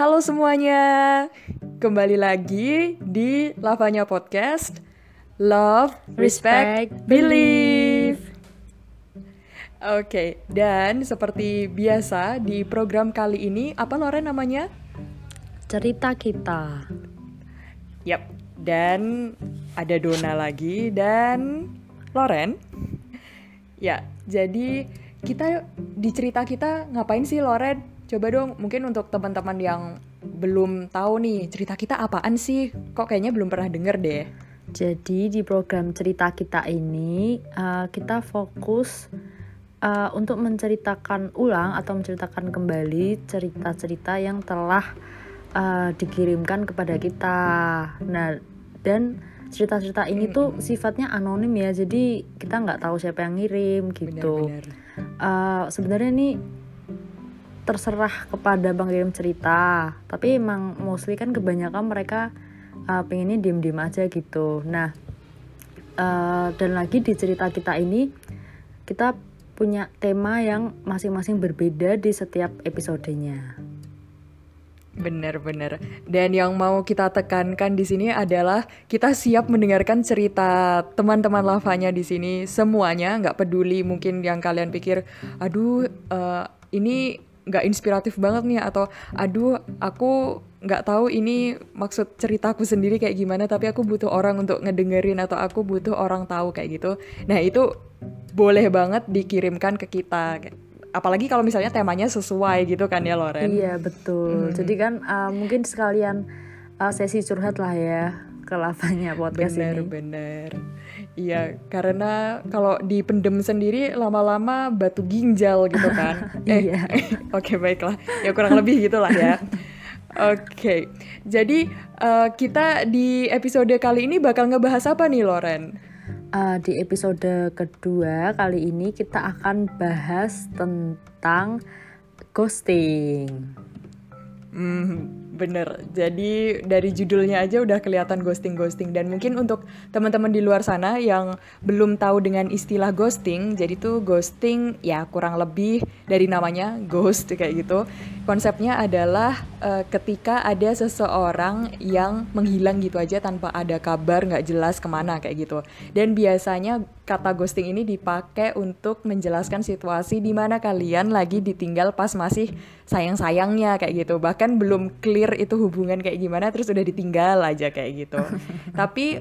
Halo semuanya, kembali lagi di Lavanya Podcast Love, Respect, Believe. Oke, dan seperti biasa di program kali ini, apa Loren namanya? Cerita kita. Yap, dan ada Dona lagi dan Loren. Ya, jadi kita di cerita kita ngapain sih Loren? Coba dong, mungkin untuk teman-teman yang belum tahu nih cerita kita apaan sih? Kok kayaknya belum pernah denger deh. Jadi di program cerita kita ini uh, kita fokus uh, untuk menceritakan ulang atau menceritakan kembali cerita-cerita yang telah uh, dikirimkan kepada kita. Nah dan cerita-cerita ini tuh sifatnya anonim ya, jadi kita nggak tahu siapa yang ngirim gitu. Uh, Sebenarnya nih terserah kepada bang kirim cerita. Tapi emang mostly kan kebanyakan mereka uh, pengennya diem-diem aja gitu. Nah uh, dan lagi di cerita kita ini kita punya tema yang masing-masing berbeda di setiap episodenya. Bener-bener. Dan yang mau kita tekankan di sini adalah kita siap mendengarkan cerita teman-teman lavanya di sini semuanya, nggak peduli mungkin yang kalian pikir, aduh uh, ini nggak inspiratif banget nih atau aduh aku nggak tahu ini maksud ceritaku sendiri kayak gimana tapi aku butuh orang untuk ngedengerin atau aku butuh orang tahu kayak gitu. Nah itu boleh banget dikirimkan ke kita apalagi kalau misalnya temanya sesuai gitu kan ya Loren? Iya betul. Hmm. jadi kan uh, mungkin sekalian uh, sesi curhat lah ya ke lavanya podcast bener, ini. bener bener Iya, karena kalau dipendem sendiri lama-lama batu ginjal gitu kan. eh, iya. Oke, okay, baiklah. Ya kurang lebih gitulah ya. Oke, okay. jadi uh, kita di episode kali ini bakal ngebahas apa nih, Loren? Uh, di episode kedua kali ini kita akan bahas tentang ghosting. Hmm, bener. Jadi dari judulnya aja udah kelihatan ghosting-ghosting dan mungkin untuk teman-teman di luar sana yang belum tahu dengan istilah ghosting, jadi tuh ghosting ya kurang lebih dari namanya ghost kayak gitu. Konsepnya adalah uh, ketika ada seseorang yang menghilang gitu aja tanpa ada kabar nggak jelas ke mana kayak gitu. Dan biasanya kata ghosting ini dipakai untuk menjelaskan situasi di mana kalian lagi ditinggal pas masih sayang-sayangnya kayak gitu. Bahkan belum clear itu hubungan kayak gimana terus udah ditinggal aja kayak gitu. Tapi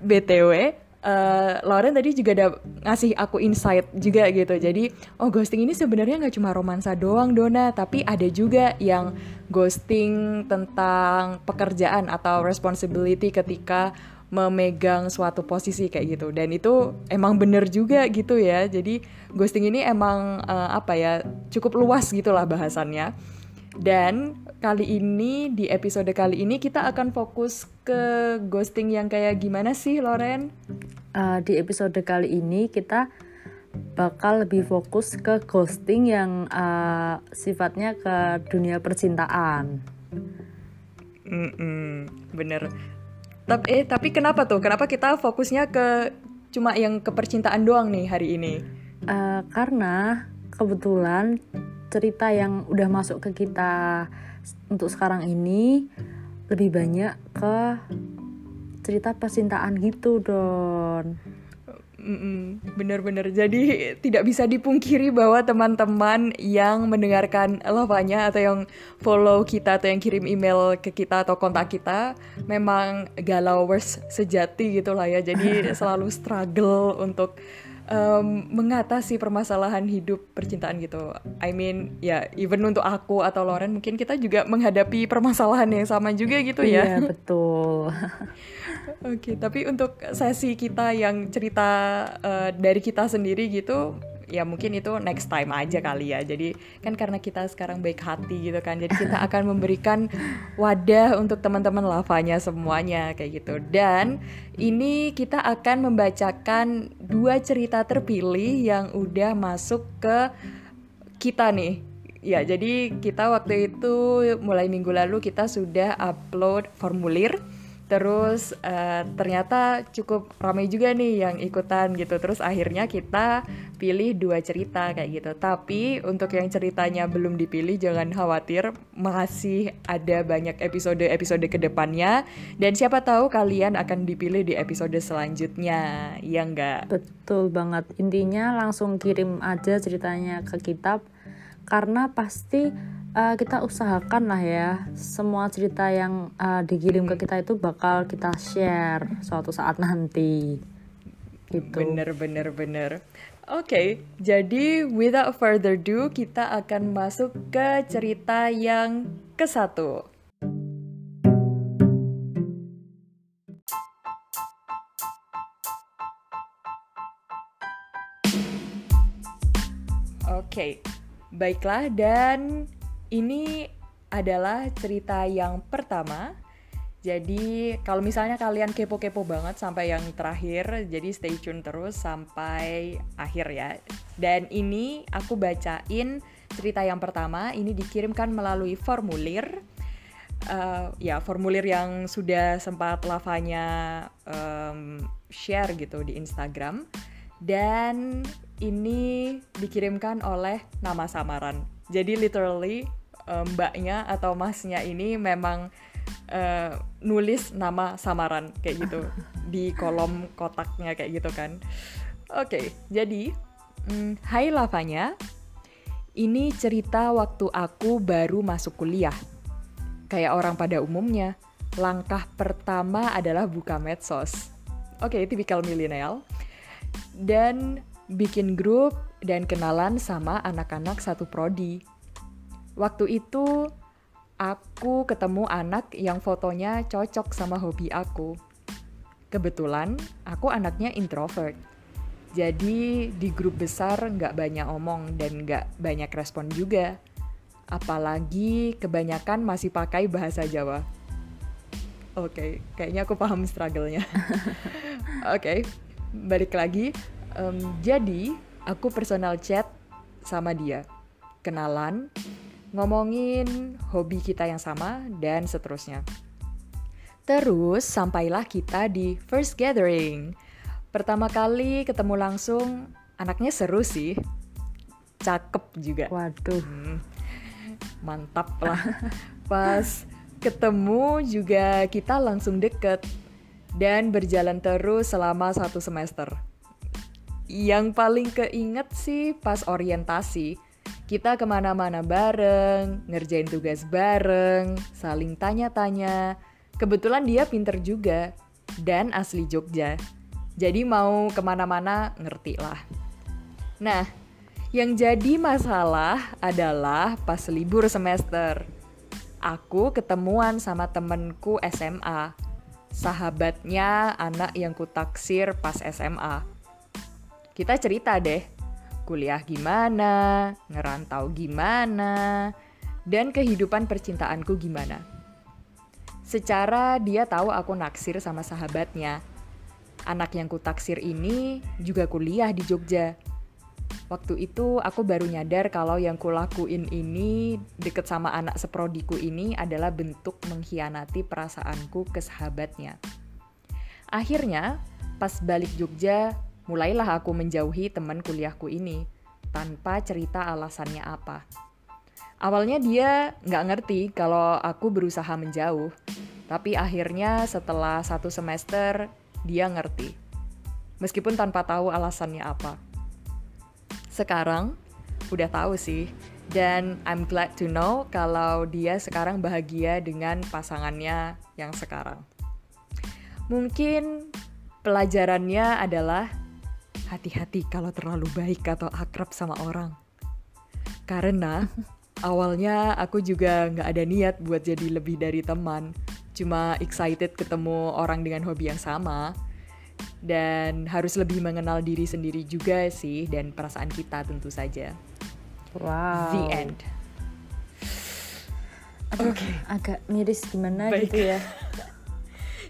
BTW Uh, Lauren tadi juga ada ngasih aku insight juga gitu. Jadi oh ghosting ini sebenarnya nggak cuma romansa doang Dona tapi ada juga yang ghosting tentang pekerjaan atau responsibility ketika memegang suatu posisi kayak gitu. Dan itu emang bener juga gitu ya. Jadi ghosting ini emang uh, apa ya cukup luas gitulah bahasannya dan kali ini di episode kali ini kita akan fokus ke ghosting yang kayak gimana sih Loren? Uh, di episode kali ini kita bakal lebih fokus ke ghosting yang uh, sifatnya ke dunia percintaan. Mm -mm, bener tapi eh tapi kenapa tuh? Kenapa kita fokusnya ke cuma yang ke percintaan doang nih hari ini? Uh, karena kebetulan cerita yang udah masuk ke kita untuk sekarang ini lebih banyak ke cerita percintaan gitu Don. Bener-bener jadi tidak bisa dipungkiri bahwa teman-teman yang mendengarkan lavanya atau yang follow kita atau yang kirim email ke kita atau kontak kita memang galawers sejati gitu lah ya. Jadi selalu struggle untuk um, mengatasi permasalahan hidup percintaan gitu. I mean ya even untuk aku atau Loren mungkin kita juga menghadapi permasalahan yang sama juga gitu ya. Iya betul. Oke, okay, tapi untuk sesi kita yang cerita uh, dari kita sendiri gitu, ya mungkin itu next time aja kali ya. Jadi kan karena kita sekarang baik hati gitu kan, jadi kita akan memberikan wadah untuk teman-teman lavanya semuanya kayak gitu. Dan ini kita akan membacakan dua cerita terpilih yang udah masuk ke kita nih. Ya, jadi kita waktu itu mulai minggu lalu kita sudah upload formulir Terus uh, ternyata cukup ramai juga nih yang ikutan gitu. Terus akhirnya kita pilih dua cerita kayak gitu. Tapi untuk yang ceritanya belum dipilih jangan khawatir, masih ada banyak episode-episode ke depannya. Dan siapa tahu kalian akan dipilih di episode selanjutnya, ya enggak? Betul banget. Intinya langsung kirim aja ceritanya ke kita karena pasti uh, kita usahakan lah ya. Semua cerita yang uh, dikirim ke kita itu bakal kita share suatu saat nanti. Gitu. Bener bener bener. Oke okay, jadi without further ado kita akan masuk ke cerita yang ke satu Oke, okay. baiklah dan ini adalah cerita yang pertama. Jadi kalau misalnya kalian kepo-kepo banget sampai yang terakhir, jadi stay tune terus sampai akhir ya. Dan ini aku bacain cerita yang pertama, ini dikirimkan melalui formulir. Uh, ya formulir yang sudah sempat lavanya um, share gitu di Instagram dan ini dikirimkan oleh nama samaran. Jadi literally uh, mbaknya atau masnya ini memang uh, nulis nama samaran kayak gitu di kolom kotaknya kayak gitu kan. Oke, okay, jadi um, Hai Lavanya, ini cerita waktu aku baru masuk kuliah. Kayak orang pada umumnya, langkah pertama adalah buka medsos. Oke, okay, tipikal milenial. Dan bikin grup dan kenalan sama anak-anak satu prodi Waktu itu aku ketemu anak yang fotonya cocok sama hobi aku. Kebetulan aku anaknya introvert. Jadi di grup besar nggak banyak omong dan nggak banyak respon juga. Apalagi kebanyakan masih pakai bahasa Jawa. Oke, okay, kayaknya aku paham struggle-nya. Oke, okay, balik lagi. Um, jadi aku personal chat sama dia, kenalan, ngomongin hobi kita yang sama, dan seterusnya. Terus sampailah kita di first gathering. Pertama kali ketemu langsung, anaknya seru sih. Cakep juga. Waduh. Hmm, mantap lah. Pas ketemu juga kita langsung deket. Dan berjalan terus selama satu semester. Yang paling keinget sih pas orientasi kita ke mana-mana bareng, ngerjain tugas bareng, saling tanya-tanya. Kebetulan dia pinter juga, dan asli Jogja. Jadi mau ke mana-mana ngerti lah. Nah, yang jadi masalah adalah pas libur semester. Aku ketemuan sama temenku SMA. Sahabatnya anak yang kutaksir pas SMA. Kita cerita deh, kuliah gimana, ngerantau gimana, dan kehidupan percintaanku gimana. Secara dia tahu aku naksir sama sahabatnya. Anak yang kutaksir ini juga kuliah di Jogja. Waktu itu aku baru nyadar kalau yang kulakuin ini deket sama anak seprodiku ini adalah bentuk mengkhianati perasaanku ke sahabatnya. Akhirnya, pas balik Jogja, mulailah aku menjauhi teman kuliahku ini tanpa cerita alasannya apa. Awalnya dia nggak ngerti kalau aku berusaha menjauh, tapi akhirnya setelah satu semester dia ngerti, meskipun tanpa tahu alasannya apa. Sekarang udah tahu sih, dan I'm glad to know kalau dia sekarang bahagia dengan pasangannya yang sekarang. Mungkin pelajarannya adalah hati-hati kalau terlalu baik atau akrab sama orang. Karena awalnya aku juga nggak ada niat buat jadi lebih dari teman. Cuma excited ketemu orang dengan hobi yang sama. Dan harus lebih mengenal diri sendiri juga sih dan perasaan kita tentu saja. Wow. The end. Oke, okay. agak miris gimana Baik. gitu ya.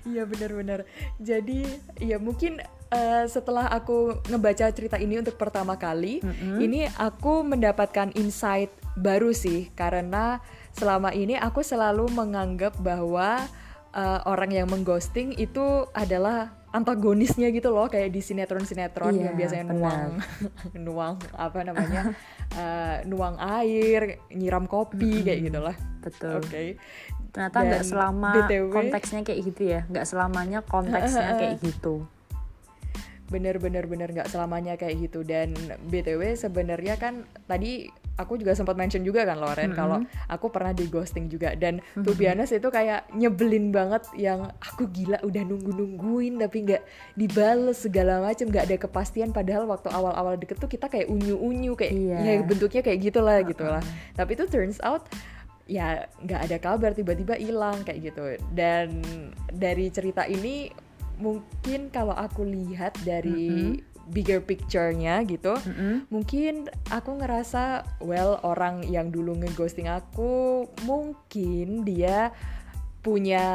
Iya benar-benar. Jadi ya mungkin uh, setelah aku ngebaca cerita ini untuk pertama kali, mm-hmm. ini aku mendapatkan insight baru sih. Karena selama ini aku selalu menganggap bahwa uh, orang yang mengghosting itu adalah antagonisnya gitu loh kayak di sinetron-sinetron Iya, yang biasanya benar. nuang nuang apa namanya uh, nuang air nyiram kopi kayak gitulah. Betul. Oke. Ternyata nggak selama BTW konteksnya kayak gitu ya nggak selamanya konteksnya kayak gitu bener-bener bener nggak selamanya kayak gitu. Dan btw sebenarnya kan tadi aku juga sempat mention juga kan Loren kalau aku pernah di ghosting juga. Dan to be honest itu kayak nyebelin banget yang aku gila udah nunggu nungguin tapi nggak dibales segala macem nggak ada kepastian. Padahal waktu awal-awal deket tuh kita kayak unyu-unyu kayak Iya. ya bentuknya kayak gitulah gitulah. Tapi itu turns out ya nggak ada kabar tiba-tiba hilang kayak gitu. Dan dari cerita ini mungkin kalau aku lihat dari bigger picture-nya gitu Mm-mm. mungkin aku ngerasa well orang yang dulu ngeghosting aku mungkin dia punya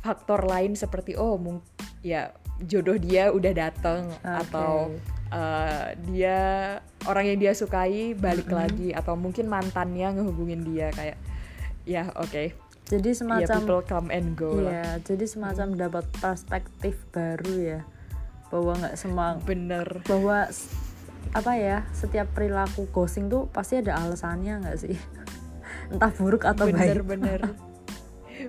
faktor lain seperti oh mung ya jodoh dia udah dateng Oke. atau uh, dia orang yang dia sukai balik lagi atau mungkin mantannya ngehubungin dia kayak ya oke jadi ya semacam people come and go lah. Iya, jadi semacam dapat perspektif baru ya. Bahwa nggak semua bener. bahwa apa ya setiap perilaku ghosting tuh pasti ada alasannya nggak sih? Entah buruk atau bener baik. bener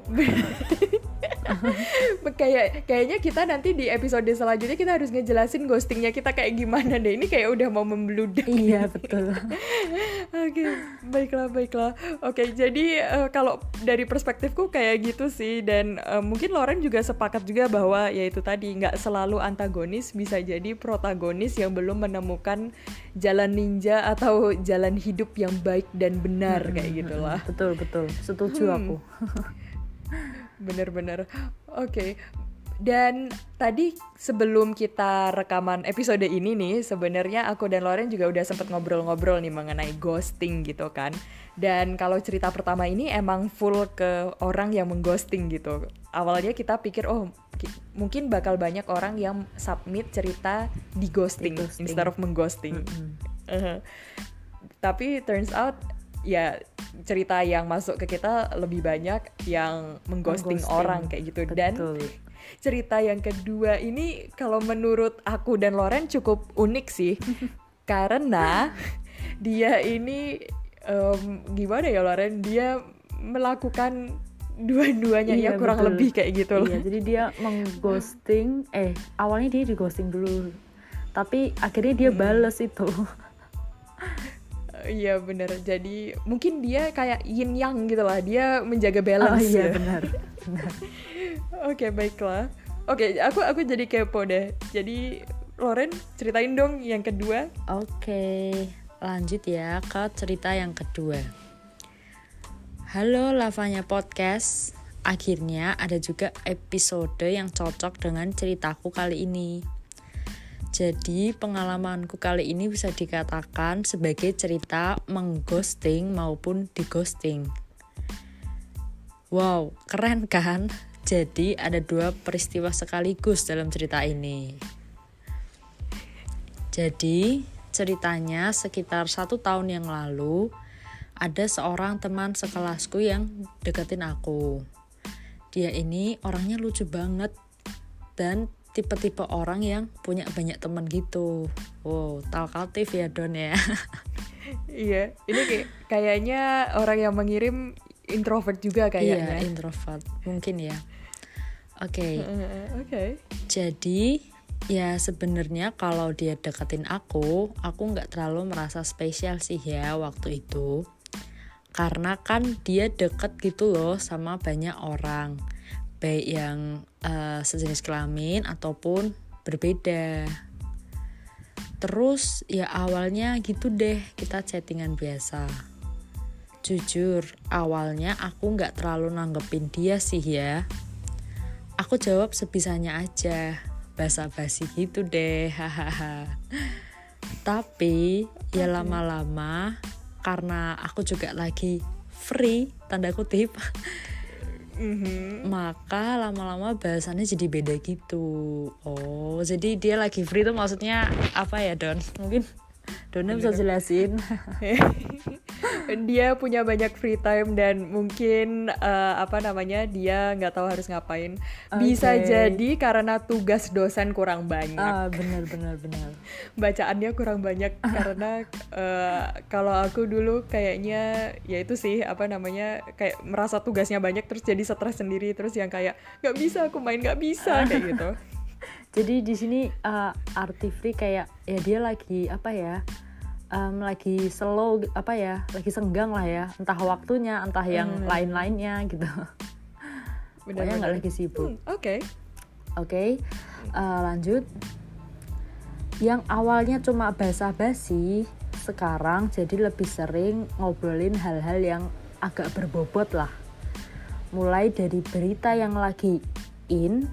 kayak kayaknya kita nanti di episode selanjutnya kita harus ngejelasin ghostingnya kita kayak gimana. Deh ini kayak udah mau membludak. Iya betul. Oke, baiklah, baiklah. Oke, jadi eh, kalau dari perspektifku kayak gitu sih, dan eh, mungkin Loren juga sepakat juga bahwa ya itu tadi nggak selalu antagonis, bisa jadi protagonis yang belum menemukan jalan ninja atau jalan hidup yang baik dan benar kayak gitulah. betul betul. Setuju Hmm. aku Bener-bener. Oke. Dan tadi sebelum kita rekaman episode ini nih, sebenarnya aku dan Loren juga udah sempet ngobrol-ngobrol nih mengenai ghosting gitu kan. Dan kalau cerita pertama ini emang full ke orang yang mengghosting gitu. Awalnya kita pikir oh ki- mungkin bakal banyak orang yang submit cerita di ghosting, Di ghosting. instead of mengghosting. Eh, tapi turns out ya cerita yang masuk ke kita lebih banyak yang mengghosting, Mengghosting. orang kayak gitu. Dan betul. cerita yang kedua ini kalau menurut aku dan Loren cukup unik sih. Karena dia ini em, gimana ya Loren? Dia melakukan dua-duanya Iya, ya kurang betul. lebih kayak gitu loh. Iya jadi dia mengghosting eh awalnya dia di ghosting dulu. Tapi akhirnya dia bales itu Iya bener jadi mungkin dia kayak yin yang gitu lah dia menjaga oh balance iya ya. benar benar Oke baiklah. Oke aku aku jadi kepo deh. Jadi Loren ceritain dong yang kedua. Oke, lanjut ya ke cerita yang kedua. Halo Lavanya Podcast. Akhirnya ada juga episode yang cocok dengan ceritaku kali ini. Jadi pengalamanku kali ini bisa dikatakan sebagai cerita mengghosting maupun dighosting. Wow, keren kan? Jadi ada dua peristiwa sekaligus dalam cerita ini. Jadi ceritanya sekitar satu tahun yang lalu ada seorang teman sekelasku yang deketin aku. Dia ini orangnya lucu banget dan tipe-tipe orang yang punya banyak teman gitu. Wow, talkatif ya Don ya. Iya ini kayak kayaknya orang yang mengirim introvert juga Iya, kayaknya. introvert mungkin ya. Oke. Eh, Oke. Jadi ya sebenarnya kalau dia deketin aku, aku nggak terlalu merasa spesial sih ya waktu itu. Karena kan dia deket gitu loh sama banyak orang, baik yang eh, sejenis kelamin ataupun berbeda. Terus ya awalnya gitu deh kita chattingan biasa. Jujur, awalnya aku nggak terlalu nanggepin dia sih ya aku jawab sebisanya aja basa-basi gitu deh hahaha tapi ya lama-lama karena aku juga lagi free tanda kutip Mhm. maka lama-lama bahasannya jadi beda gitu. Oh jadi dia lagi free tuh maksudnya apa ya Don? Mungkin Donna bisa jelasin dia punya banyak free time dan mungkin uh, apa namanya dia nggak tahu harus ngapain. Bisa Oke. jadi karena tugas dosen kurang banyak. Ah, benar benar benar. bacaannya kurang banyak karena eh, kalau aku dulu kayaknya ya itu sih apa namanya kayak merasa tugasnya banyak terus jadi stres sendiri terus yang kayak nggak bisa aku main nggak bisa kayak gitu Jadi di sini uh, Artifree kayak ya dia lagi apa ya? Em, lagi slow apa ya? Lagi senggang lah ya. Entah waktunya, entah yang Hmm. lain-lainnya gitu. Pokoknya nggak lagi sibuk. Hmm, oke Oke, uh, lanjut. Yang awalnya cuma basa-basi, sekarang jadi lebih sering ngobrolin hal-hal yang agak berbobot lah. Mulai dari berita yang lagi in,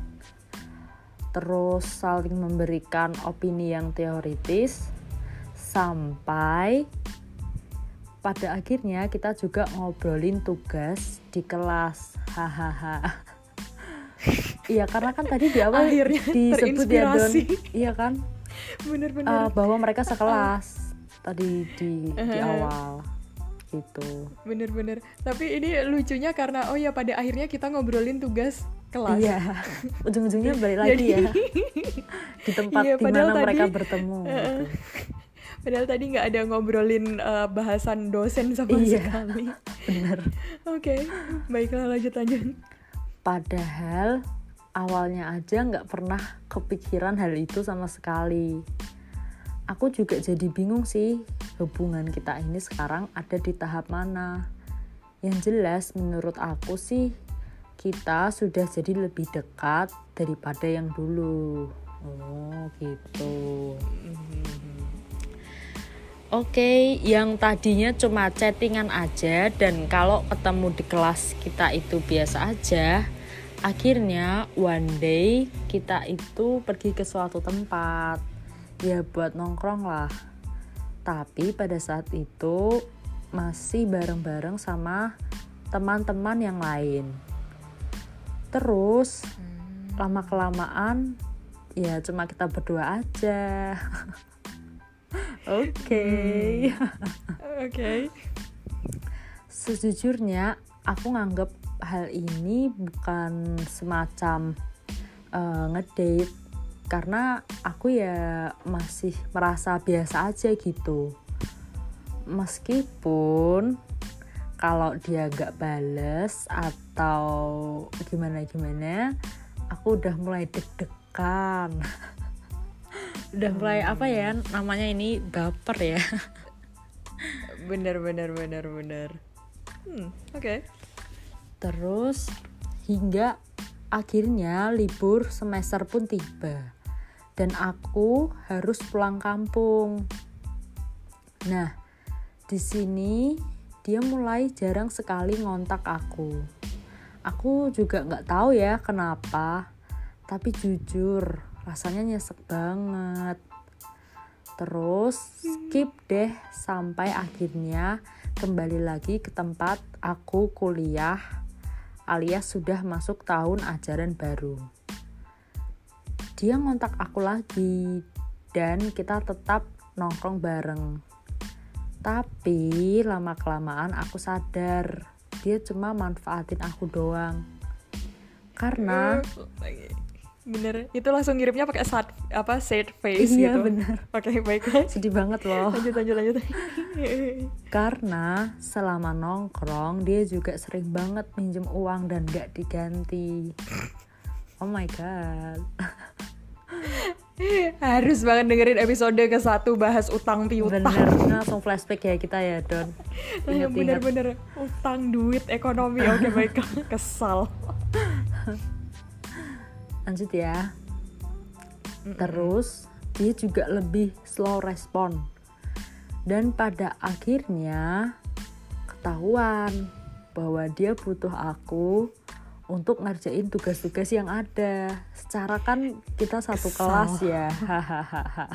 terus saling memberikan opini yang teoritis, sampai pada akhirnya kita juga ngobrolin tugas di kelas. Hahaha. Iya karena kan tadi di awal Akhirnya disebut ya Don, iya kan bener-bener Eh, bahwa mereka sekelas tadi di di Uh-huh. awal gitu. bener-bener tapi ini lucunya karena oh ya pada akhirnya kita ngobrolin tugas kelas Iya, ujung-ujungnya balik lagi Jadi- ya di tempat Iya, di mana mereka bertemu. Heeh. gitu. Padahal tadi nggak ada ngobrolin eh, bahasan dosen sama Iya. sekali Bener. oke baiklah lanjut lanjut Padahal awalnya aja nggak pernah kepikiran hal itu sama sekali. Aku juga jadi bingung sih hubungan kita ini sekarang ada di tahap mana. Yang jelas menurut aku sih kita sudah jadi lebih dekat daripada yang dulu. Oh gitu. Oke, yang tadinya cuma chattingan aja dan kalau ketemu di kelas kita itu biasa aja, akhirnya one day kita itu pergi ke suatu tempat. Ya buat nongkrong lah. Tapi pada saat itu masih bareng-bareng sama teman-teman yang lain. Terus lama-kelamaan ya cuma kita berdua aja. Oke. oke Sejujurnya aku nganggep hal ini bukan semacam eh, ngedate karena aku ya masih merasa biasa aja gitu. Meskipun kalau dia gak bales atau gimana gimana, aku udah mulai deg-degan. udah mulai apa ya namanya ini baper ya. bener bener bener bener hmm, oke Terus hingga akhirnya libur semester pun tiba dan aku harus pulang kampung. Nah, di sini dia mulai jarang sekali ngontak aku. Aku juga nggak tahu ya kenapa, tapi jujur rasanya nyesek banget. Terus skip deh sampai akhirnya kembali lagi ke tempat aku kuliah alias sudah masuk tahun ajaran baru. Dia ngontak aku lagi dan kita tetap nongkrong bareng. Tapi lama-kelamaan aku sadar dia cuma manfaatin aku doang. Karena bener. Itu langsung ngirimnya pakai sad apa sad face Iya, gitu. bener. oke baiklah sedih banget loh. lanjut lanjut lanjut. Karena selama nongkrong dia juga sering banget minjem uang dan gak diganti. Oh my god. harus banget dengerin episode ke satu bahas utang piutang. Bener, langsung flashback ya kita ya Don. Bener-bener utang duit ekonomi. Oke baiklah kesal Lanjut ya. Terus dia juga lebih slow respon. Dan pada akhirnya ketahuan bahwa dia butuh aku untuk ngerjain tugas-tugas yang ada. Secara kan kita satu Kesel. kelas ya. Hahaha.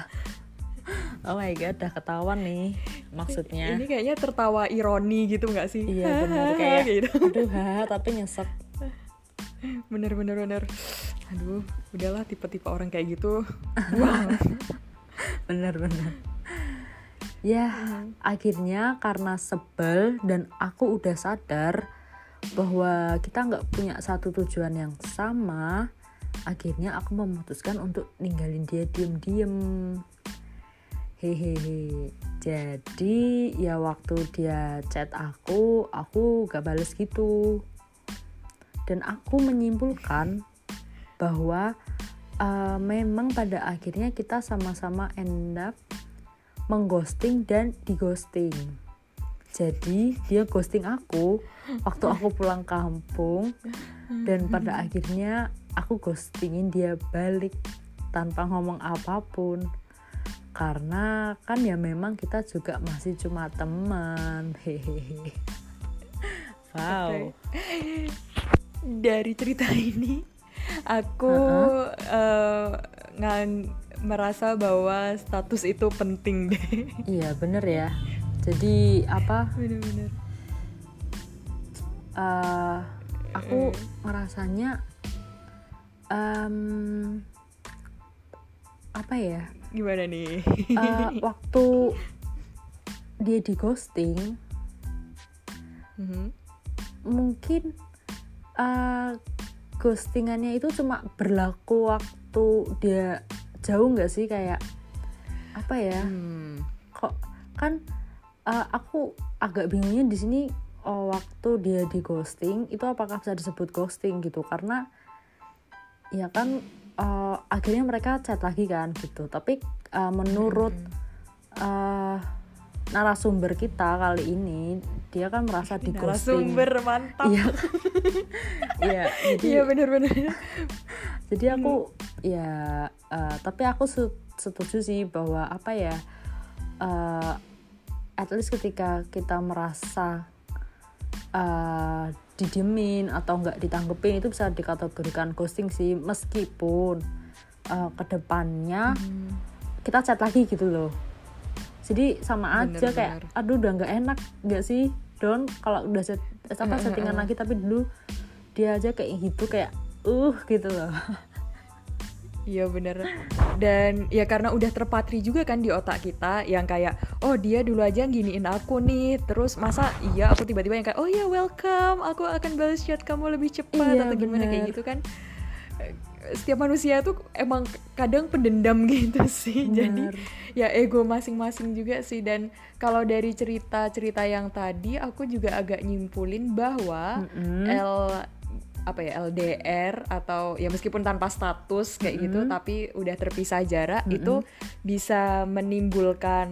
oh my god, udah ketahuan nih maksudnya. ini kayaknya tertawa ironi gitu nggak sih Iya benar kayak gitu aduh ha, tapi nyesek. bener bener bener aduh udahlah tipe-tipe orang kayak gitu. Bener bener. ya akhirnya karena sebel dan aku udah sadar bahwa kita nggak punya satu tujuan yang sama akhirnya aku memutuskan untuk ninggalin dia diem-diem. Hehehe. Jadi ya waktu dia chat aku aku gak bales gitu. Dan aku menyimpulkan bahwa uh, memang pada akhirnya kita sama-sama end up mengghosting dan dighosting. Jadi dia ghosting aku waktu aku pulang kampung dan pada akhirnya aku ghostingin dia balik tanpa ngomong apa pun. Karena kan ya memang kita juga masih cuma teman hehehe. Wow. Okay. dari cerita ini aku uh -uh. Uh, merasa bahwa status itu penting deh iya bener ya jadi apa bener-bener uh, aku mm. ngerasanya um, apa ya gimana nih uh, waktu dia di ghosting mm-hmm. mungkin uh, ghostingannya itu cuma berlaku waktu dia jauh nggak sih? Kayak apa ya? Hmm. kok kan uh, aku agak bingungnya di sini oh, waktu dia di ghosting itu apakah bisa disebut ghosting gitu? Karena ya kan uh, akhirnya mereka chat lagi kan gitu. Tapi uh, menurut uh, narasumber kita kali ini dia kan merasa di narasumber mantap. Iya. Iya jadi iya benar-benar jadi aku hmm. ya uh, tapi aku setuju sih bahwa apa ya uh, at least ketika kita merasa uh, didiemin atau nggak ditanggepin itu bisa dikategorikan ghosting sih. Meskipun uh, ke depannya hmm. kita chat lagi gitu loh jadi sama aja bener. kayak aduh udah nggak enak nggak sih? Don kalau udah set, apa settingan lagi tapi dulu dia aja kayak gitu kayak uh gitu loh. Iya bener. Dan ya karena udah terpatri juga kan di otak kita Yang kayak Oh dia dulu aja giniin aku nih Terus masa iya aku tiba-tiba yang kayak Oh ya welcome Aku akan balas chat kamu lebih cepat iya, Atau gimana bener. kayak gitu kan Setiap manusia tuh emang kadang pendendam gitu sih bener. Jadi ya ego masing-masing juga sih Dan kalau dari cerita-cerita yang tadi Aku juga agak nyimpulin bahwa mm -hmm. L apa ya LDR atau ya meskipun tanpa status kayak mm -hmm. gitu tapi udah terpisah jarak mm -hmm. itu bisa menimbulkan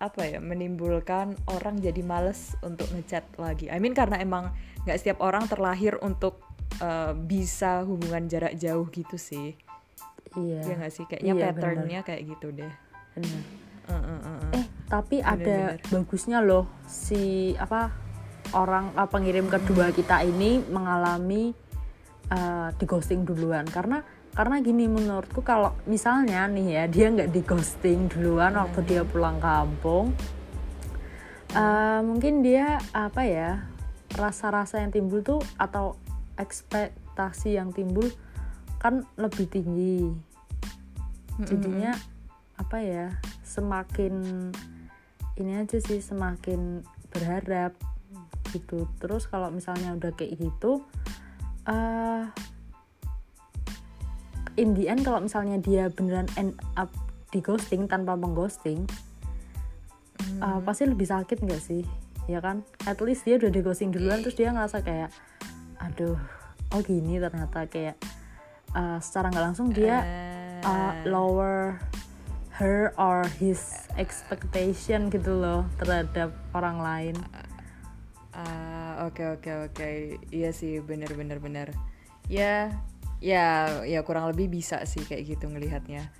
apa ya menimbulkan orang jadi males untuk ngechat lagi. I mean karena emang nggak setiap orang terlahir untuk uh, bisa hubungan jarak jauh gitu sih. Iya. Ya nggak sih kayaknya iya, patternnya kayak gitu deh. Bener. Uh, uh, uh, uh. Eh tapi bener, ada bener. bagusnya loh si apa orang uh, pengirim kedua kita ini mengalami uh, di ghosting duluan karena karena gini menurutku kalau misalnya nih ya dia nggak di ghosting duluan waktu dia pulang kampung uh, mungkin dia apa ya rasa-rasa yang timbul tuh atau ekspektasi yang timbul kan lebih tinggi. Jadinya apa ya semakin ini aja sih semakin berharap gitu. Terus kalau misalnya udah kayak gitu uh, in the end kalau misalnya dia beneran end up di ghosting tanpa mengghosting hmm. uh, pasti lebih sakit nggak sih? Ya kan? At least dia udah di ghosting duluan terus dia ngerasa kayak aduh oh gini ternyata kayak uh, secara nggak langsung dia uh, lower her or his expectation gitu loh terhadap orang lain oke oke oke. Iya sih, bener bener bener. Ya, ya, ya kurang lebih bisa sih kayak gitu ngelihatnya.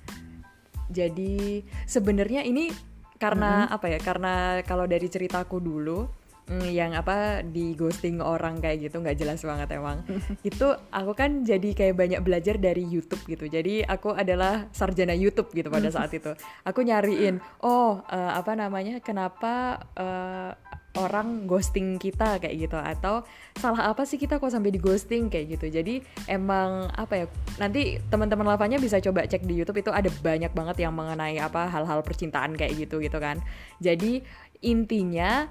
Jadi sebenarnya ini karena mm-hmm. apa ya? Karena kalau dari ceritaku dulu mm, yang apa di ghosting orang kayak gitu nggak jelas banget emang. Itu aku kan jadi kayak banyak belajar dari YouTube gitu. Jadi aku adalah sarjana YouTube gitu pada saat itu. Aku nyariin oh uh, apa namanya kenapa uh, orang ghosting kita? kayak gitu. Atau salah apa sih kita kok sampai di ghosting kayak gitu. Jadi emang apa ya nanti teman-teman lavanya bisa coba cek di YouTube itu ada banyak banget yang mengenai apa hal-hal percintaan kayak gitu gitu kan. Jadi intinya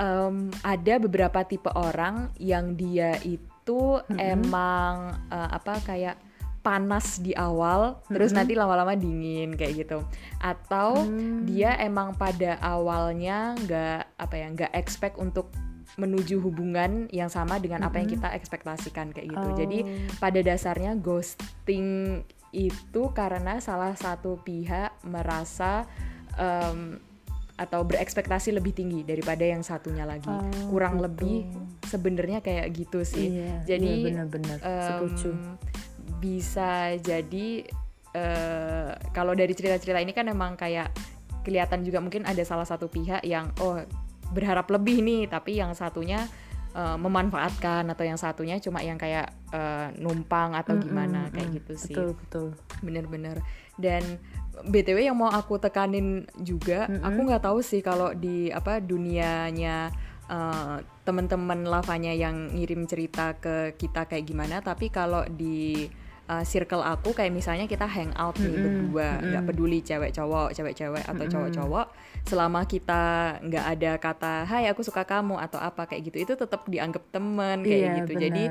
um, ada beberapa tipe orang yang dia itu mm -hmm. emang uh, apa kayak panas di awal mm-hmm. terus nanti lama-lama dingin kayak gitu atau mm. dia emang pada awalnya nggak apa ya nggak expect untuk menuju hubungan yang sama dengan mm-hmm. apa yang kita ekspektasikan kayak gitu oh. jadi pada dasarnya ghosting itu karena salah satu pihak merasa um, atau berekspektasi lebih tinggi daripada yang satunya lagi. Oh, kurang gitu. lebih sebenarnya kayak gitu sih. Iya, jadi iya benar-benar um, bisa jadi uh, kalau dari cerita-cerita ini kan emang kayak kelihatan juga mungkin ada salah satu pihak yang oh berharap lebih nih tapi yang satunya uh, memanfaatkan atau yang satunya cuma yang kayak uh, numpang atau gimana mm -hmm, kayak gitu sih. Betul betul. Bener-bener dan btw yang mau aku tekanin juga mm -hmm. aku nggak tahu sih kalau di apa dunianya uh, teman-teman lavanya yang ngirim cerita ke kita kayak gimana tapi kalau di uh, circle aku kayak misalnya kita hangout nih mm -hmm. berdua nggak mm -hmm. peduli cewek cowok cewek cewek atau cowok cowok selama kita nggak ada kata hai aku suka kamu atau apa kayak gitu itu tetap dianggap temen kayak iya, gitu bener. jadi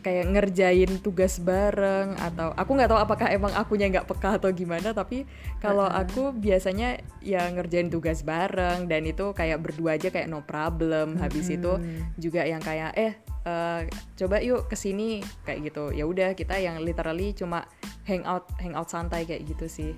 kayak ngerjain tugas bareng atau aku nggak tahu apakah emang akunya nggak peka atau gimana tapi kalau uh -huh. aku biasanya ya ngerjain tugas bareng dan itu kayak berdua aja kayak no problem habis -huh. itu juga yang kayak eh uh, coba yuk ke sini kayak gitu ya udah kita yang literally cuma hangout hangout santai kayak gitu sih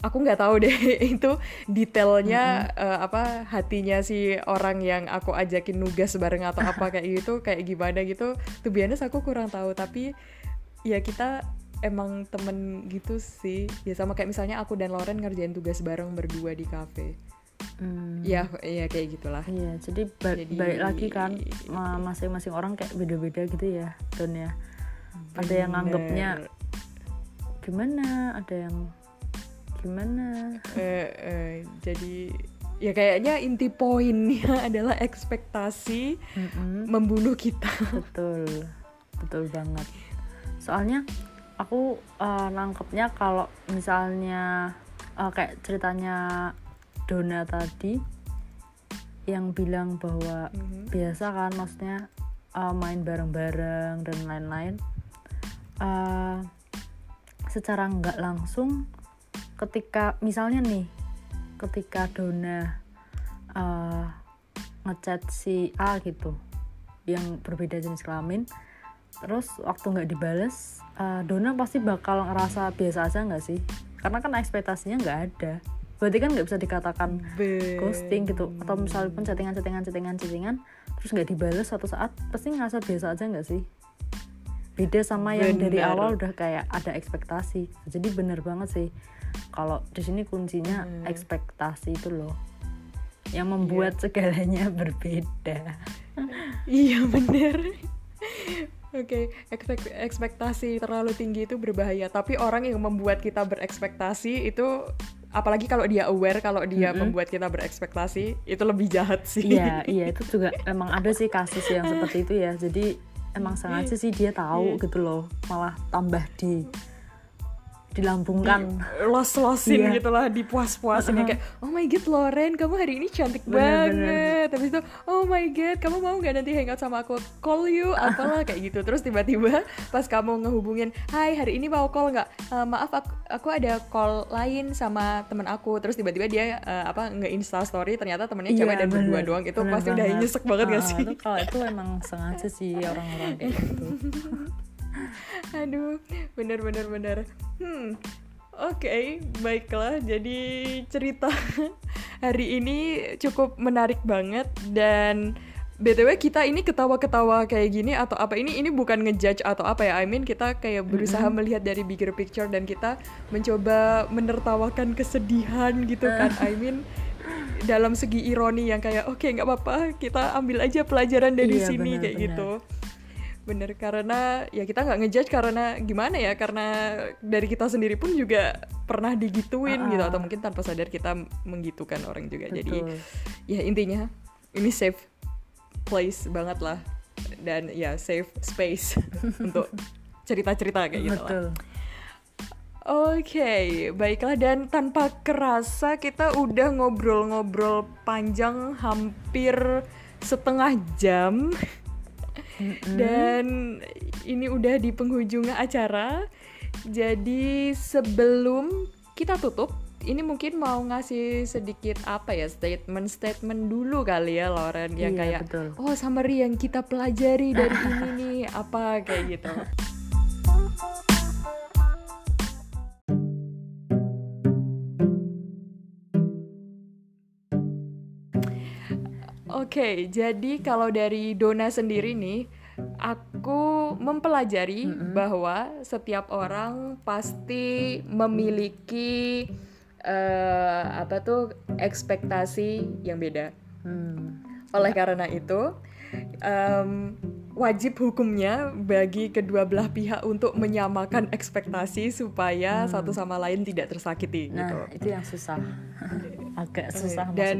aku nggak tahu deh itu detailnya mm -hmm. uh, apa hatinya si orang yang aku ajakin nugas bareng atau apa kayak gitu kayak gimana gitu tuh biasa aku kurang tahu tapi ya kita emang temen gitu sih ya sama kayak misalnya aku dan Loren ngerjain tugas bareng berdua di cafe Hmm. Ya, ya kayak gitulah. Iya, jadi, ba jadi balik lagi kan masing-masing orang kayak beda-beda gitu ya, Don ya. Ada yang anggapnya gimana, ada yang gimana? Eh, eh, jadi ya kayaknya inti poinnya adalah ekspektasi mm -hmm. membunuh kita. Betul, betul banget. Soalnya aku uh, nangkepnya kalau misalnya uh, kayak ceritanya Dona tadi yang bilang bahwa mm-hmm. biasa kan maksudnya uh, main bareng-bareng dan lain-lain uh, secara nggak langsung ketika misalnya nih ketika Dona uh, ngechat si A gitu yang berbeda jenis kelamin terus waktu nggak dibales uh, Dona pasti bakal ngerasa biasa aja nggak sih? Karena kan ekspektasinya nggak ada. Berarti kan nggak bisa dikatakan Be. ghosting gitu. Atau misalnya pun chattingan chattingan chattingan chattingan terus nggak dibalas suatu saat pasti ngerasa biasa aja nggak sih? Beda sama bener. yang dari awal udah kayak ada ekspektasi. Jadi bener banget sih kalau di sini kuncinya hmm. ekspektasi itu loh yang membuat yeah. segalanya berbeda iya bener Oke, okay. ekspektasi terlalu tinggi itu berbahaya. Tapi orang yang membuat kita berekspektasi itu apalagi kalau dia aware kalau dia mm -hmm. membuat kita berekspektasi itu lebih jahat sih iya iya itu juga emang ada sih kasus yang seperti itu ya jadi emang sengaja sih dia tahu yeah. gitu loh malah tambah di dilambungkan los-losin yeah. gitulah dipuas-puasin. Uh -huh. kayak oh my god Loren kamu hari ini cantik bener, banget. Tapi itu oh my god kamu mau nggak nanti hangout sama aku? Call you apalah kayak gitu. Terus tiba-tiba pas kamu ngehubungin hai hari ini mau call nggak? Uh, maaf aku, aku ada call lain sama temen aku. Terus tiba-tiba dia uh, apa nge-insta story ternyata temennya yeah, cewek dan berdua doang. Itu bener pasti banget. udah nyesek banget uh, gak sih? kalau itu emang sengaja sih orang-orang kayak gitu aduh bener bener bener. Hmm oke okay, baiklah. Jadi cerita hari ini cukup menarik banget dan btw kita ini ketawa-ketawa kayak gini atau apa? Ini ini bukan ngejudge atau apa ya? I mean kita kayak berusaha mm -hmm. melihat dari bigger picture dan kita mencoba menertawakan kesedihan gitu kan. I mean dalam segi ironi yang kayak oke okay, nggak apa-apa kita ambil aja pelajaran dari iya, sini bener, kayak bener. gitu bener karena ya kita nggak ngejudge karena gimana ya karena dari kita sendiri pun juga pernah digituin uh -uh. gitu atau mungkin tanpa sadar kita menggitukan orang juga Betul. jadi ya intinya ini safe place banget lah dan ya safe space untuk cerita-cerita kayak gitu Betul. lah. Oke, baiklah dan tanpa kerasa kita udah ngobrol-ngobrol panjang hampir setengah jam dan ini udah di penghujung acara. Jadi sebelum kita tutup, ini mungkin mau ngasih sedikit apa ya statement-statement dulu kali ya Lauren yang Iya, kayak betul. oh summary yang kita pelajari dari ini nih apa kayak gitu. Oke, jadi kalau dari Dona sendiri nih, aku mempelajari bahwa setiap orang pasti memiliki eh, apa tuh ekspektasi yang beda. Hmm. Oleh karena itu, em, wajib hukumnya bagi kedua belah pihak untuk menyamakan ekspektasi supaya satu sama lain tidak tersakiti gitu. Nah, itu yang susah. Agak susah maksudnya. dan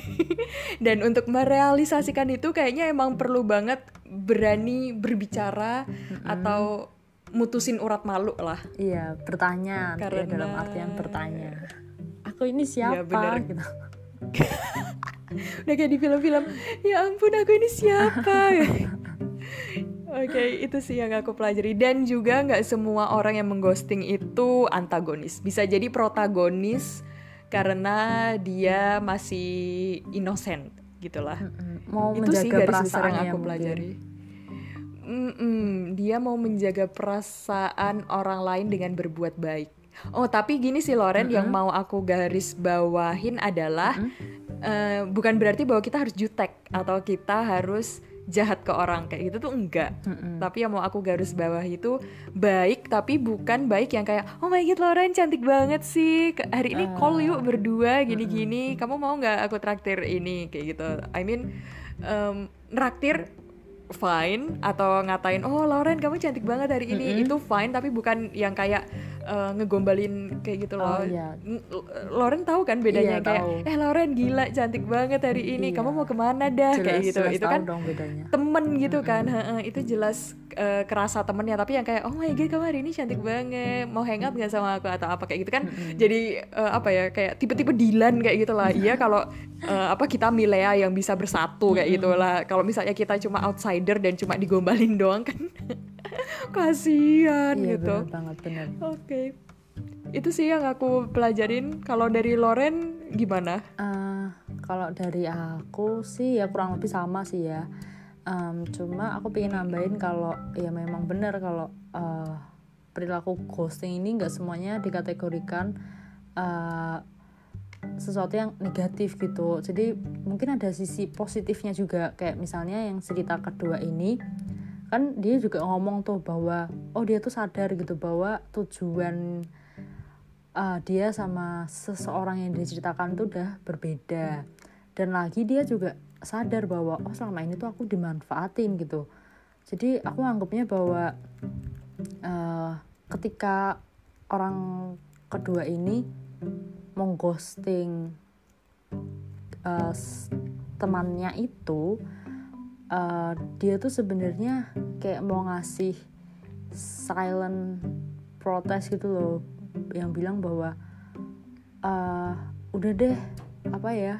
dan untuk merealisasikan itu kayaknya emang perlu banget berani berbicara atau mutusin urat malu lah. Iya, bertanya ya, Karena- dalam artian bertanya. Aku ini siapa bener. gitu. Udah kayak di film-film, ya ampun aku ini siapa? Oke, itu sih yang aku pelajari dan juga nggak semua orang yang mengghosting itu antagonis. Bisa jadi protagonis karena dia masih innocent gitulah. Mm, Mau itu sih menjaga garis besar yang aku mungkin. pelajari. Mm-mm, dia mau menjaga perasaan orang lain dengan berbuat baik. Oh, tapi gini sih Loren, yang mau aku garis bawahin adalah eh, bukan berarti bahwa kita harus jutek atau kita harus jahat ke orang. Kayak gitu tuh enggak. Tapi yang mau aku garis bawah itu baik tapi bukan baik yang kayak oh my god Loren cantik banget sih. Hari ini call yuk berdua gini-gini. Kamu mau nggak aku traktir ini? Kayak gitu. I mean em, traktir fine atau ngatain oh Lauren kamu cantik banget hari ini. Itu fine tapi bukan yang kayak eh, ngegombalin kayak gitu loh. Oh, iya. Lauren tahu kan bedanya Iya, kayak tahu. eh Lauren gila cantik banget hari ini. Iya. kamu mau ke mana dah? Jelas, kayak gitu jelas itu kan dong bedanya. temen gitu kan. heeh, itu jelas eh, kerasa temennya. Tapi yang kayak oh my god kamu hari ini cantik banget. Mau hangout nggak sama aku? atau apa kayak gitu kan. Jadi eh, apa ya kayak tipe-tipe Dilan kayak gitu lah. Iya kalau eh, apa kita Milea yang bisa bersatu kayak gitu lah. Kalau misalnya kita cuma outsider dan cuma digombalin doang kan. Kasihan Iya, gitu. banget benar. oke. Itu sih yang aku pelajarin. Kalau dari Loren gimana? Eh, kalau dari aku sih ya kurang lebih sama sih ya. Em, cuma aku pengen nambahin kalau ya memang benar kalau eh, perilaku ghosting ini nggak semuanya dikategorikan eh, sesuatu yang negatif gitu. Jadi mungkin ada sisi positifnya juga. Kayak misalnya yang cerita kedua ini kan dia juga ngomong tuh bahwa oh dia tuh sadar gitu bahwa tujuan uh, dia sama seseorang yang diceritakan tuh udah berbeda. Dan lagi dia juga sadar bahwa oh selama ini tuh aku dimanfaatin gitu. Jadi aku anggapnya bahwa uh, ketika orang kedua ini mengghosting uh, temannya itu uh, dia tuh sebenarnya kayak mau ngasih silent protes gitu loh yang bilang bahwa eh udah deh apa ya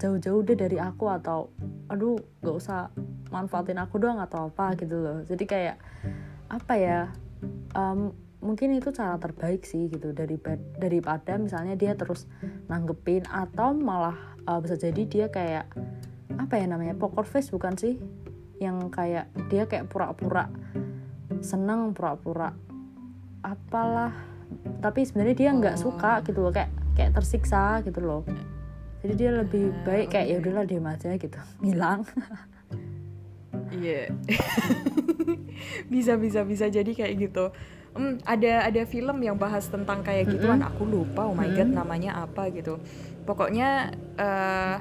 jauh-jauh deh dari aku atau aduh gak usah manfaatin aku doang atau apa gitu loh. Jadi kayak apa ya em, mungkin itu cara terbaik sih gitu. Dari daripada misalnya dia terus nanggepin atau malah eh, bisa jadi dia kayak apa ya namanya poker face bukan sih? Yang kayak dia kayak pura-pura seneng pura-pura apalah. Tapi sebenarnya dia nggak suka gitu loh kayak kayak tersiksa gitu loh. Jadi dia lebih baik kayak ya udahlah diam aja gitu. Ngilang Iya. bisa bisa bisa jadi kayak gitu. Hmm, ada ada film yang bahas tentang kayak gituan. Aku lupa. Oh my god, namanya apa gitu. Pokoknya eh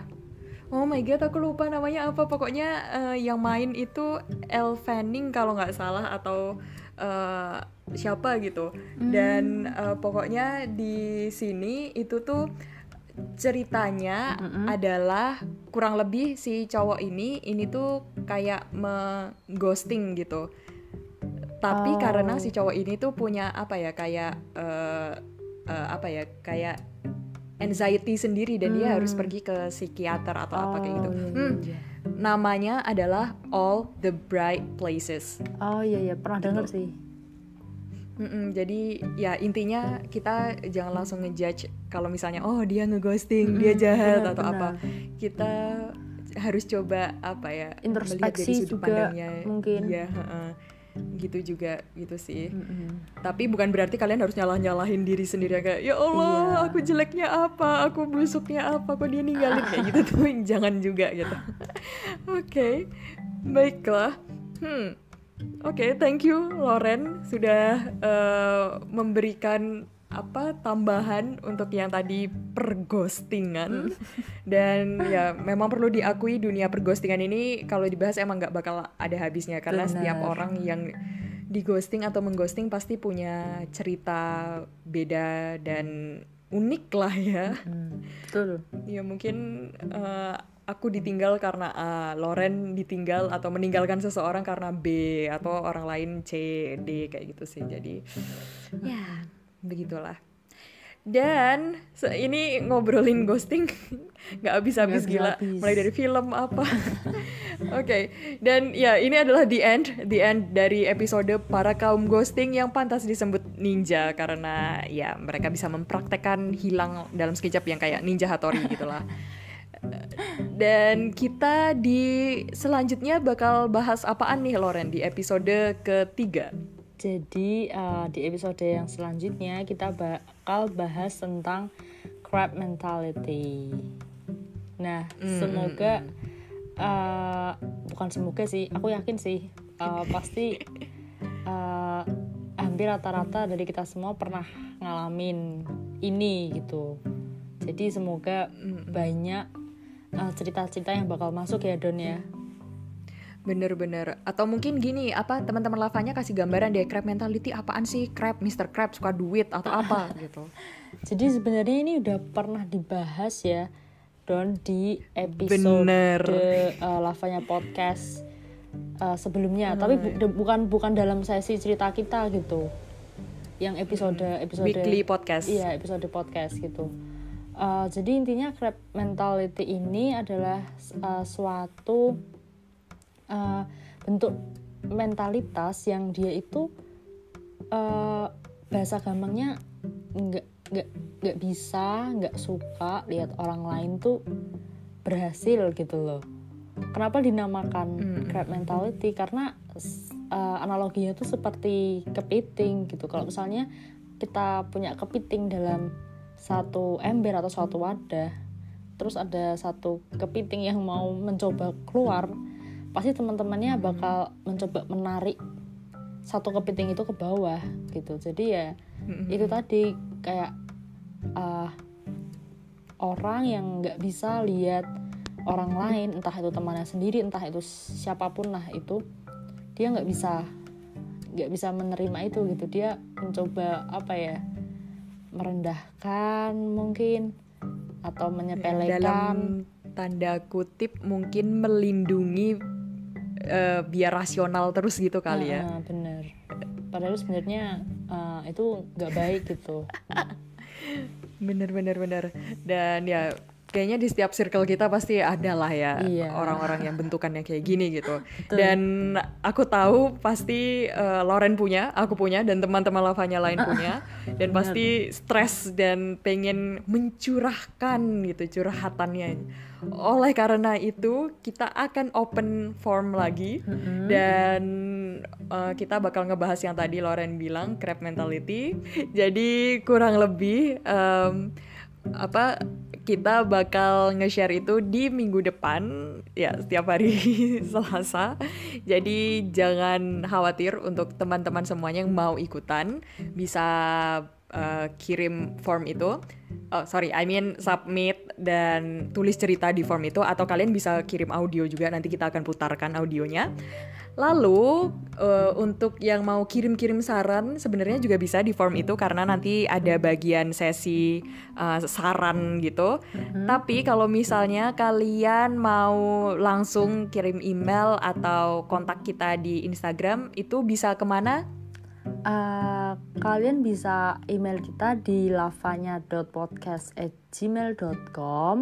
Oh my god, aku lupa namanya apa. Pokoknya eh, yang main itu Elle Fanning kalau nggak salah atau eh, siapa gitu. Dan eh, pokoknya di sini itu tuh ceritanya adalah kurang lebih si cowok ini ini tuh kayak mengghosting gitu. Tapi Oh. karena si cowok ini tuh punya apa ya kayak eh, eh, apa ya kayak anxiety sendiri dan dia harus pergi ke psikiater atau apa kayak gitu. Oh, iya, Hmm, iya. namanya adalah All the Bright Places. Oh iya iya pernah Gitu. sih. Mm-mm, jadi ya intinya kita jangan langsung ngejudge kalau misalnya oh dia ngeghosting, dia jahat benar, atau benar. apa. Kita harus coba apa ya melihat dari Introspeksi sudut juga pandangnya. mungkin. Iya, heeh. Gitu juga gitu sih. Mm-mm. Tapi bukan berarti kalian harus nyalah-nyalahin diri sendiri kayak ya Allah, Iya. aku jeleknya apa, aku busuknya apa, kok dia ninggalin kayak gitu tuh jangan juga gitu. Oke, baiklah. Hmm. Oke, thank you Loren sudah eh, memberikan apa tambahan untuk yang tadi perghostingan dan ya memang perlu diakui dunia perghostingan ini kalau dibahas emang nggak bakal ada habisnya karena Benar. setiap orang yang di ghosting atau mengghosting pasti punya cerita beda dan unik lah ya. Hmm, betul. Ya mungkin eh, aku ditinggal karena A, Loren ditinggal atau meninggalkan seseorang karena B atau orang lain C, D kayak gitu sih. Jadi ya begitulah. Dan se- ini ngobrolin ghosting nggak habis-habis gila, habis-habis. mulai dari film apa. Oke, dan ya ini adalah the end, the end dari episode para kaum ghosting yang pantas disebut ninja karena ya mereka bisa mempraktekkan hilang dalam sekejap yang kayak ninja Hattori gitulah. Dan kita di selanjutnya bakal bahas apaan nih Loren di episode ketiga. Jadi eh, di episode yang selanjutnya kita bakal bahas tentang crab mentality. Nah, semoga eh, bukan semoga sih, aku yakin sih eh, pasti eh, hampir rata-rata dari kita semua pernah ngalamin ini gitu. Jadi semoga banyak eh, cerita-cerita yang bakal masuk ya Don ya. Bener-bener. Atau mungkin gini, apa teman-teman lavanya kasih gambaran deh crab mentality apaan sih crab, Mr. Crab suka duit atau apa gitu. Jadi sebenarnya ini udah pernah dibahas ya Don di episode Bener. uh, lavanya podcast uh, sebelumnya. Tapi bu- bukan bukan dalam sesi cerita kita gitu. Yang episode episode Weekly podcast. Iya episode podcast gitu. Uh, jadi intinya crab mentality ini adalah uh, suatu uh, bentuk mentalitas yang dia itu uh, bahasa gampangnya nggak nggak nggak bisa nggak suka lihat orang lain tuh berhasil gitu loh. Kenapa dinamakan crab mentality? Karena uh, analoginya tuh seperti kepiting gitu. Kalau misalnya kita punya kepiting dalam satu ember atau suatu wadah terus ada satu kepiting yang mau mencoba keluar pasti teman-temannya bakal mencoba menarik satu kepiting itu ke bawah gitu. Jadi ya itu tadi kayak ah, orang yang nggak bisa lihat orang lain entah itu temannya sendiri entah itu siapa pun lah itu dia nggak bisa nggak bisa menerima itu gitu. Dia mencoba apa ya merendahkan mungkin atau menyepelekan. Dalam tanda kutip mungkin melindungi eh, biar rasional terus gitu kali ya. Ah, bener padahal sebenarnya ah, itu nggak baik gitu Bener bener bener. Dan ya kayaknya di setiap circle kita pasti ada lah ya Iya. orang-orang yang bentukannya kayak gini gitu. Dan aku tahu pasti eh, Lauren punya, aku punya, dan teman-teman lavanya lain punya. Dan pasti stres dan pengen mencurahkan gitu curhatannya. Oleh karena itu kita akan open form lagi dan eh, kita bakal ngebahas yang tadi Lauren bilang crab mentality. Jadi kurang lebih em, apa kita bakal nge-share itu di minggu depan ya setiap hari Selasa. Jadi jangan khawatir untuk teman-teman semuanya yang mau ikutan bisa uh, kirim form itu. Oh sorry, I mean submit dan tulis cerita di form itu atau kalian bisa kirim audio juga nanti kita akan putarkan audionya. Lalu uh, untuk yang mau kirim-kirim saran sebenarnya juga bisa di form itu karena nanti ada bagian sesi uh, saran gitu. Mm-hmm. Tapi kalau misalnya kalian mau langsung kirim email atau kontak kita di Instagram itu bisa ke mana? Uh, kalian bisa email kita di lavanya.podcast@gmail.com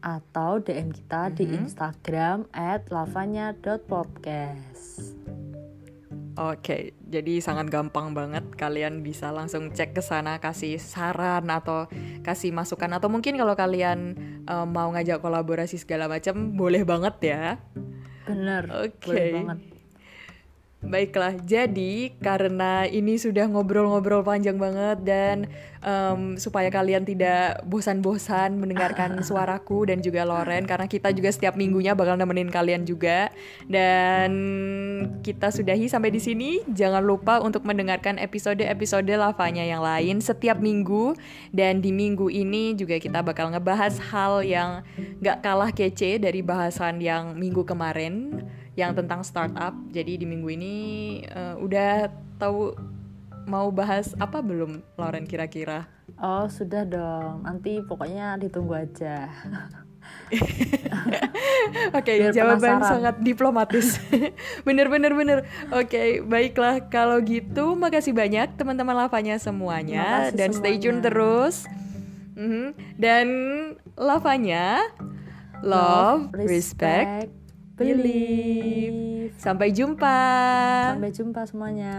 atau DM kita mm -hmm. di mm-hmm. Instagram at lavanya.podcast. Oke, jadi sangat gampang banget kalian bisa langsung cek ke sana kasih saran atau kasih masukan atau mungkin kalau kalian um, mau ngajak kolaborasi segala macam boleh banget ya. Bener. Oke. Okay. banget. Baiklah, jadi karena ini sudah ngobrol-ngobrol panjang banget dan um, supaya kalian tidak bosan-bosan mendengarkan suaraku dan juga Loren karena kita juga setiap minggunya bakal nemenin kalian juga. Dan kita sudahi sampai di sini. Jangan lupa untuk mendengarkan episode-episode lavanya yang lain setiap minggu. Dan di minggu ini juga kita bakal ngebahas hal yang gak kalah kece dari bahasan yang minggu kemarin yang tentang startup. Jadi di minggu ini uh, udah tahu mau bahas apa belum Lauren kira-kira? Oh sudah dong, nanti pokoknya ditunggu aja. Oke, okay, jawaban penasaran. sangat diplomatis. bener bener bener. Oke, okay, baiklah kalau gitu makasih banyak teman-teman lavanya semuanya dan semuanya. stay tune terus. Mm -hmm. Dan lavanya love, love respect, respect believe. Sampai jumpa. Sampai jumpa semuanya.